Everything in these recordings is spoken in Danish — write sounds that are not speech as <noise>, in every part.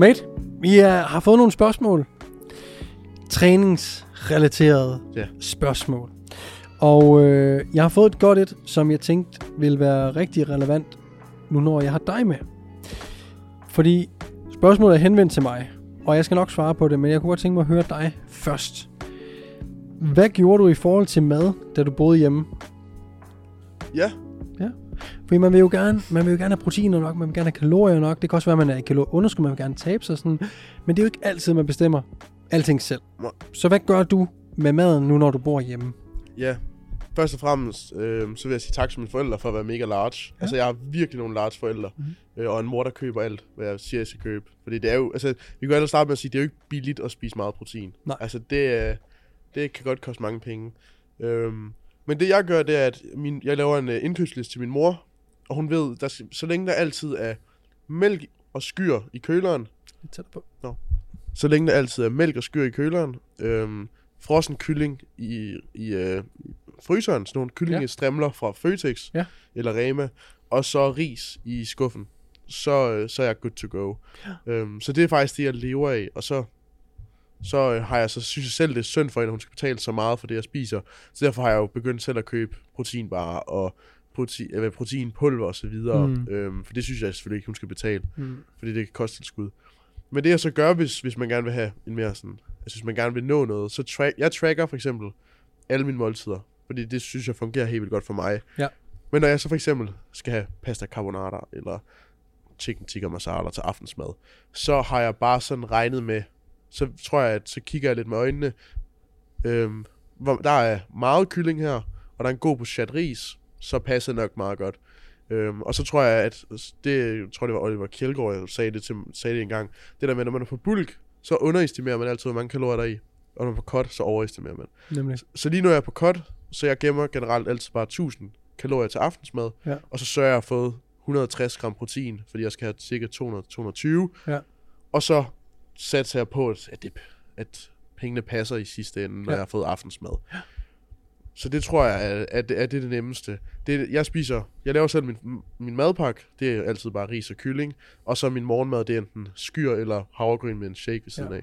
Mate, vi er, har fået nogle spørgsmål. Træningsrelaterede Ja. spørgsmål. Og øh, jeg har fået et godt et, som jeg tænkte vil være rigtig relevant, nu når jeg har dig med. Fordi spørgsmålet er henvendt til mig, og jeg skal nok svare på det, men jeg kunne godt tænke mig at høre dig først. Hvad gjorde du i forhold til mad, da du boede hjemme? Ja, Fordi man vil jo gerne, man vil jo gerne have proteiner nok, man vil gerne have kalorier nok. Det kan også være, at man er i kalorieunderskud, man vil gerne tabe sig sådan. Men det er jo ikke altid, man bestemmer alting selv. Så hvad gør du med maden nu, når du bor hjemme? ja. Først og fremmest, øh, så vil jeg sige tak til mine forældre for at være mega large. Ja. Altså, jeg har virkelig nogle large forældre. Mhm. Mm-hmm. Øh, og en mor, der køber alt, hvad jeg siger, jeg skal købe. Fordi det er jo, altså, vi kan jo starte med at sige, det er jo ikke billigt at spise meget protein. Nej. Altså, det, er- det kan godt koste mange penge. Øhm, men det jeg gør, det er, at min, jeg laver en uh, indkøbsliste til min mor. Og hun ved, der, skal- så længe der altid er mælk og skyr i køleren, Lidt tættere på. så længe der altid er mælk og skyr i køleren, øhm, frossen kylling i, i, øh, i fryseren, sådan nogle kyllingestrimler fra Føtex Ja. eller Rema, og så ris i skuffen, så, øh, så er jeg good to go. Ja. Øhm, så det er faktisk det, jeg lever af, og så, så øh, har jeg så synes jeg selv, det er synd for hende, at hun skal betale så meget for det, jeg spiser. Så derfor har jeg jo begyndt selv at købe proteinbarer og protein, øh, proteinpulver og så videre, Mm. øhm, for det synes jeg selvfølgelig ikke, hun skal betale Mm. fordi det kan koste tilskud. Men det jeg så gør, hvis, hvis man gerne vil have en mere sådan, altså hvis man gerne vil nå noget, så tra- jeg tracker for eksempel alle mine måltider, fordi det synes jeg fungerer helt vildt godt for mig. Ja. Men når jeg så for eksempel skal have pasta carbonara, eller chicken tikka masala til aftensmad, så har jeg bare sådan regnet med, så tror jeg, at så kigger jeg lidt med øjnene, øhm, hvor, der er meget kylling her, og der er en god portion ris, så passer det nok meget godt. Øhm, og så tror jeg, at det, jeg tror det var Oliver Kjeldgaard, der sagde det, til, sagde det engang. Det der med, når man er på bulk, så underestimerer man altid, hvor mange kalorier der er i. Og når man er på cut, så overestimerer man. Nemlig. Så lige nu er jeg på cut, så jeg gemmer generelt altid bare 1000 kalorier til aftensmad. Ja. Og så sørger jeg at få 160 gram protein, fordi jeg skal have cirka 200-220. Ja. Og så satser jeg på, at, det, at pengene passer i sidste ende, når Ja. ja. jeg har fået aftensmad. Så det tror jeg, er, er, det, er det, det nemmeste. Det, jeg spiser, jeg laver selv min, min madpakke, det er altid bare ris og kylling. Og så min morgenmad, det er enten skyr eller havregryn med en shake ved siden Ja. af.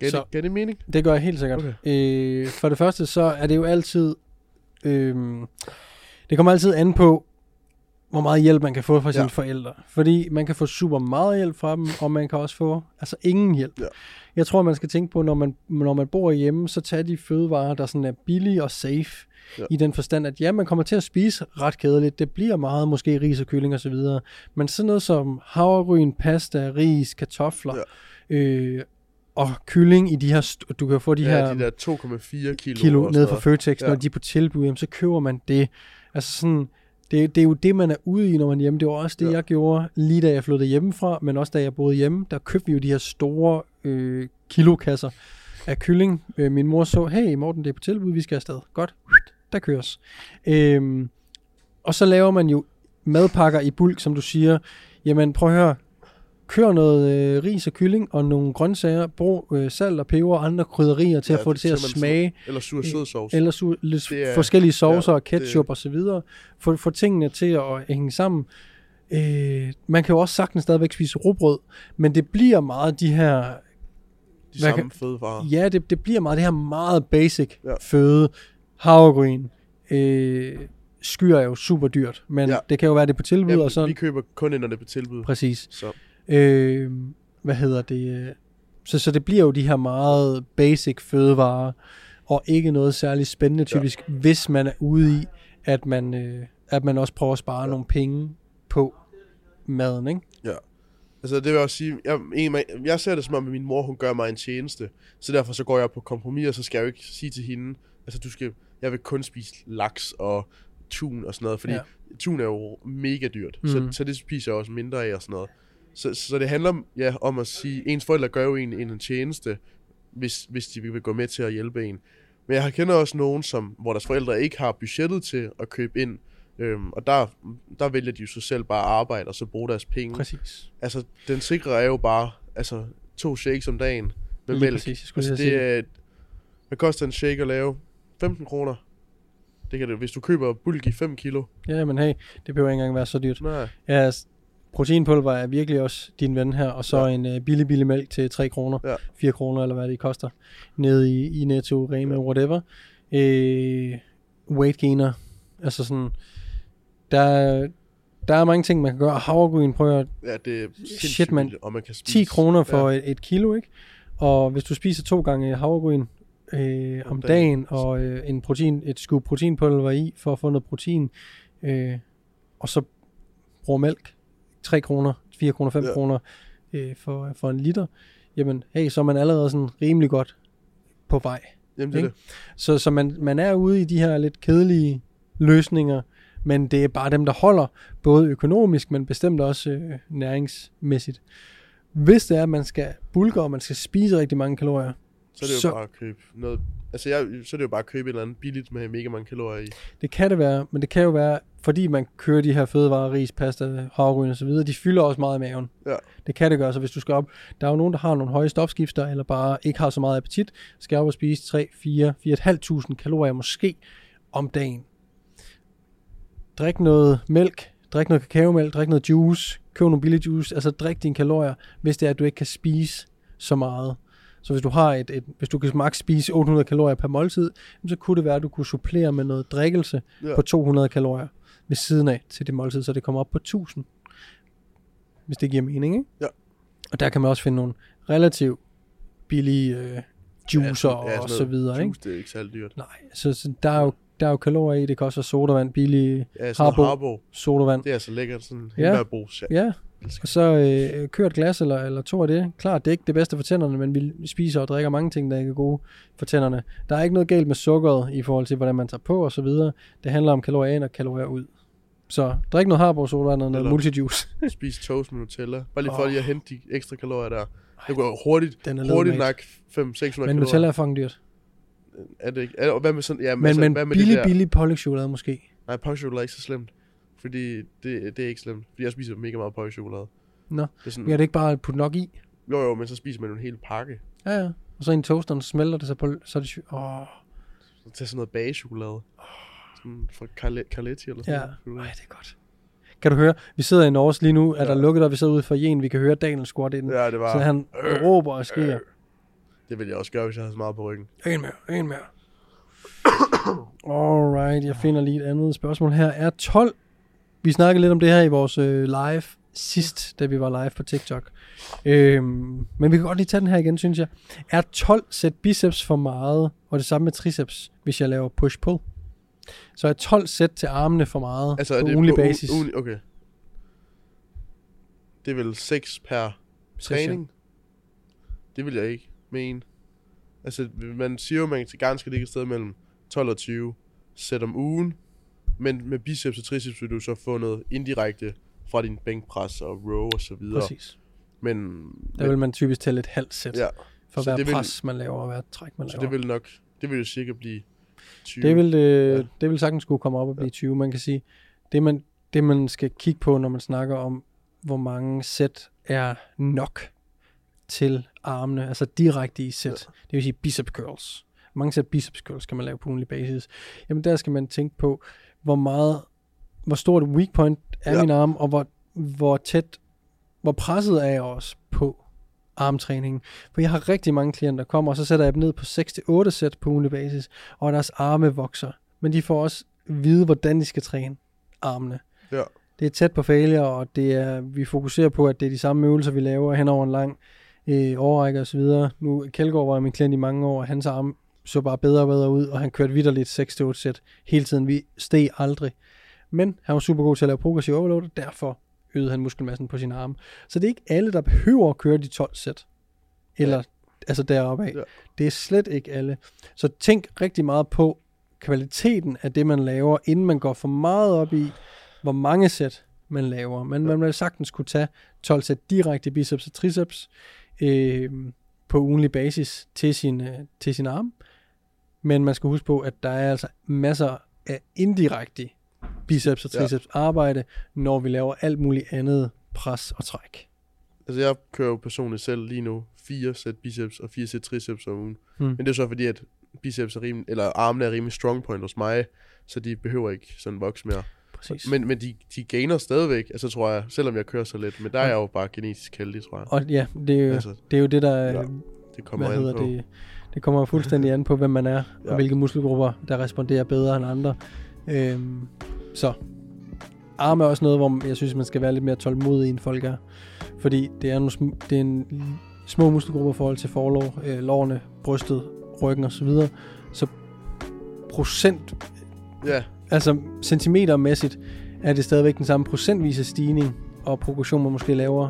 Gav, Så- det, gav det mening? Det gør jeg helt sikkert. Okay. Øh, for det første, så er det jo altid... Øh, det kommer altid an på, hvor meget hjælp man kan få fra sine Ja. forældre. Fordi man kan få super meget hjælp fra dem, og man kan også få altså ingen hjælp. Ja. Jeg tror, man skal tænke på, når man, når man bor hjemme, så tag de fødevarer, der sådan er billige og safe. Ja. Ja. I den forstand, at ja, man kommer til at spise ret kedeligt. Det bliver meget, måske ris og kylling og så videre. Men sådan noget som havregryn, pasta, ris, kartofler, ja. øh, og kylling i de her, du kan få de De her ja, de der 2,4 kilo. kilo og ned sådan fra. Føtex, ja. når Ja. de er på tilbud, jamen, så køber man det. Altså sådan, det, det er jo det, man er ude i, når man er hjemme. Det var også det, ja. Jeg gjorde, lige da jeg flyttede hjemmefra, men også da jeg boede hjemme. Der købte vi jo de her store øh, kilokasser af kylling. Øh, min mor så, hey Morten, det er på tilbud, vi skal afsted. Godt, der køres. Øhm, og så laver man jo madpakker i bulk, som du siger. Jamen prøv at høre, kør noget øh, ris og kylling og nogle grøntsager, brug øh, salt og peber og andre krydderier til Ja, at få det til at simpelthen smage. Eller sur sød sovs. Eller su- lidt Det er- forskellige saucer ja, og ketchup og så videre. Få, få tingene til at hænge sammen. Øh, man kan jo også sagtens stadigvæk spise rugbrød, men det bliver meget de her, de hvad samme fødevarer. ja, det, det bliver meget det her meget basic ja. Føde. Havregryn, øh, skyr er jo super dyrt, men. Ja. det kan jo være det er på tilbud Ja, og sådan. vi køber kun ind, når det er på tilbud. Præcis. Så Øh, hvad hedder det? øh, Så, så det bliver jo de her meget basic fødevarer, og ikke noget særligt spændende typisk, ja. hvis man er ude i, at man, øh, at man også prøver at spare ja. nogle penge på maden, ikke? Ja. Altså det vil jeg også sige, jeg, jeg, jeg ser det som om, at min mor, hun gør mig en tjeneste, så derfor så går jeg på kompromis, og så skal jeg jo ikke sige til hende, altså du skal, jeg vil kun spise laks og tun og sådan noget, fordi ja. tun er jo mega dyrt, mm. så, så det spiser jeg også mindre af og sådan noget. Så, så det handler ja, om at sige, ens forældre gør jo en, en tjeneste, hvis, hvis de vil gå med til at hjælpe en. Men jeg har kender også nogen, som, hvor deres forældre ikke har budgettet til at købe ind, øhm, og der, der vælger de jo så selv bare at arbejde og så bruge deres penge. Præcis. Altså, den sikre er jo bare altså, to shakes om dagen med Lige mælk. præcis, jeg altså, det er, hvad koster en shake at lave? 15 kroner. Det kan det, hvis du køber bulk i 5 kilo. Ja, men hey, det behøver ikke engang være så dyrt. Nej. Ja, s- proteinpulver er virkelig også din ven her, og så Ja. en uh, billig, billig mælk til 3 kroner, Ja. 4 kroner, eller hvad det koster, nede i, i Netto, Rema, ja. whatever. Øh, weight gainer, altså sådan, der, er- der er mange ting, man kan gøre. Havregryn, prøv at Ja, det er Shit, billigt, Og man kan spise. 10 kroner for ja. et, et kilo, ikke? Og hvis du spiser to gange havregryn øh, om Om dagen, dagen. og øh, en protein, et skub proteinpulver i, for at få noget protein, øh, og så bruger mælk, 3 kroner, 4 kroner, 5 Ja. kroner øh, for, for en liter, jamen hey, så er man allerede sådan rimelig godt på vej. Jamen, det ikke? det. Så, så man, man er ude i de her lidt kedelige løsninger, men det er bare dem, der holder, både økonomisk, men bestemt også øh, næringsmæssigt. Hvis det er, at man skal bulke, og man skal spise rigtig mange kalorier, Så er det jo Så- bare at købe noget... Altså, jeg, så er det jo bare at købe et eller andet billigt med mega mange kalorier i. det kan det være, men det kan jo være, fordi man kører de her fødevarer, ris, pasta, havregryn og så videre, de fylder også meget i maven. Ja. Det kan det gøre, så hvis du skal op, der er jo nogen, der har nogle høje stofskifter, eller bare ikke har så meget appetit, skal op og spise 3, 4, 4.500 kalorier måske om dagen. Drik noget mælk, drik noget kakaomælk, drik noget juice, køb nogle billige juice, altså drik dine kalorier, hvis det er, at du ikke kan spise så meget. Så hvis du har et, et hvis du kan maks spise 800 kalorier per måltid, så kunne det være, at du kunne supplere med noget drikkelse Ja. ja. på 200 kalorier ved siden af til det måltid, så det kommer op på 1000. Hvis det giver mening, ikke? Ja. Og der kan man også finde nogle relativt billige øh, juicer sådan- ja, sådan og så videre, ikke? Juice, det er ikke særlig dyrt. Nej, så, så der, er jo, der er jo kalorier i, det kan også være sodavand, billige Ja, Harbo. Harbo. sodavand. Det er så lækkert. Sådan Ja. hindbærbrus. Ja. Ja, og så øh, kør et glas eller, eller to af det. Klart, det er ikke det bedste for tænderne, men vi spiser og drikker mange ting, der ikke er gode for tænderne. Der er ikke noget galt med sukkeret i forhold til, hvordan man tager på og så videre. Det handler om kalorier ind og kalorier ud. Så drik noget Harbo sodavand og noget multijuice. <laughs> Spis toast med Nutella. Bare lige for Åh. lige at hente de ekstra kalorier der. Det går hurtigt, Den er hurtigt nok 500-600 kalorier. Men Nutella er fucking dyrt. Er det ikke? Er, hvad med sådan, ja, Men, altså, men hvad med billig, det der? billig pålægtschokolade måske. Nej, pålægtschokolade er ikke så slemt. Fordi det, det er ikke slemt. Fordi jeg spiser mega meget pålægtschokolade. Nå. Det er sådan, Ja, det er ikke bare at putte nok i. Jo, jo, men så spiser man jo en hel pakke. Ja, ja. Og så i en toaster, så smelter det sig på, så er det... sy- Åh, Så tag sådan noget bagechokolade. Sådan fra Carle- Carletti eller sådan ja. noget. Ej, det er godt. Kan du høre? Vi sidder i Norge lige nu. Er der Ja. lukket, og vi sidder ude for Jen. Vi kan høre Daniel squat ind. Ja, det var... Så han råber og skriger. Det ville jeg også gøre, hvis jeg havde så meget på ryggen. En mere, en mere. <coughs> Alright, jeg finder lige et andet spørgsmål her. Er 12... Vi snakkede lidt om det her i vores øh, live sidst, da vi var live på TikTok. Øhm, men vi kan godt lige tage den her igen, synes jeg. Er 12 sæt biceps for meget, og det samme med triceps, hvis jeg laver push-pull? Så er 12 sæt til armene for meget Altså, på er det ugenlig på basis? Ugenlig, okay. Det er vel 6 per træning? Det vil jeg ikke mene. Altså, man siger jo, at man til gang skal ligge et sted mellem 12 og 20 sæt om ugen. Men med biceps og triceps vil du så få noget indirekte fra din bænkpres og row og så videre. Præcis. Men, Der vil man typisk tælle et halvt sæt ja, for så hver vil- pres, man laver, og hver træk, man så laver. det vil nok, det vil jo sikkert blive 20. Det vil, øh, Ja. ja. det vil sagtens skulle komme op og blive 20. Man kan sige, det man, det man skal kigge på, når man snakker om, hvor mange sæt er nok til armene, altså direkte i sæt. Ja. Det vil sige biceps curls. Hvor mange sæt biceps curls kan man lave på ugenlig basis? Jamen der skal man tænke på, hvor meget, hvor stort weak point er Ja. min arm, og hvor, hvor tæt, hvor presset er jeg også på armtræningen. For jeg har rigtig mange klienter, der kommer, og så sætter jeg dem ned på 6-8 sæt på ugenlig basis, og deres arme vokser. Men de får også vide, hvordan de skal træne armene. Ja. Det er tæt på failure, og det er, vi fokuserer på, at det er de samme øvelser, vi laver hen over en lang øh, så videre. Nu, Kjeldgaard var min klient i mange år, og hans arm så bare bedre og bedre ud, og han kørte vidderligt 6-8 sæt hele tiden. Vi steg aldrig. Men han var super god til at lave progressiv overload, og derfor øgede han muskelmassen på sin arme. Så det er ikke alle, der behøver at køre de 12 sæt. Eller, ja. altså deroppe af. Ja. Det er slet ikke alle. Så tænk rigtig meget på kvaliteten af det, man laver, inden man går for meget op i, hvor mange sæt man laver. Men Ja. man vil sagtens kunne tage 12 sæt direkte biceps og triceps øh, på ugenlig basis til sin, øh, til sin arm. Men man skal huske på, at der er altså masser af indirekte biceps og Ja. triceps arbejde, når vi laver alt muligt andet pres og træk. Altså, jeg kører jo personligt selv lige nu fire sæt biceps og fire sæt triceps om ugen. Hmm. Men det er så fordi, at biceps er rimelig, eller armene er rimelig strong point hos mig, så de behøver ikke sådan vokse mere. Præcis. Men, men de, de gainer stadigvæk, altså tror jeg, selvom jeg kører så lidt. Men der er jeg jo bare genetisk heldig, tror jeg. og ja, det er jo, Altså, det, er jo det, der ja, ja, det kommer hvad hedder på. det, det kommer fuldstændig an på, hvem man er, ja. Ja. og hvilke muskelgrupper, der responderer bedre end andre. Øhm, så arme er også noget, hvor jeg synes, man skal være lidt mere tålmodig, end folk er. Fordi det er, nogle sm- det er en små muskelgrupper i forhold til forlov, øh, lårene, brystet, ryggen osv. Så, så procent, Ja, altså centimetermæssigt, er det stadigvæk den samme procentvise stigning, og progression man måske laver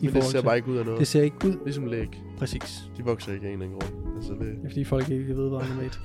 i men det ser til. bare ikke ud af noget. det ser ikke ud Ligesom læg. Præcis. De vokser ikke af en eller anden grund. Altså, det, Det er fordi folk ikke ved, hvad animat.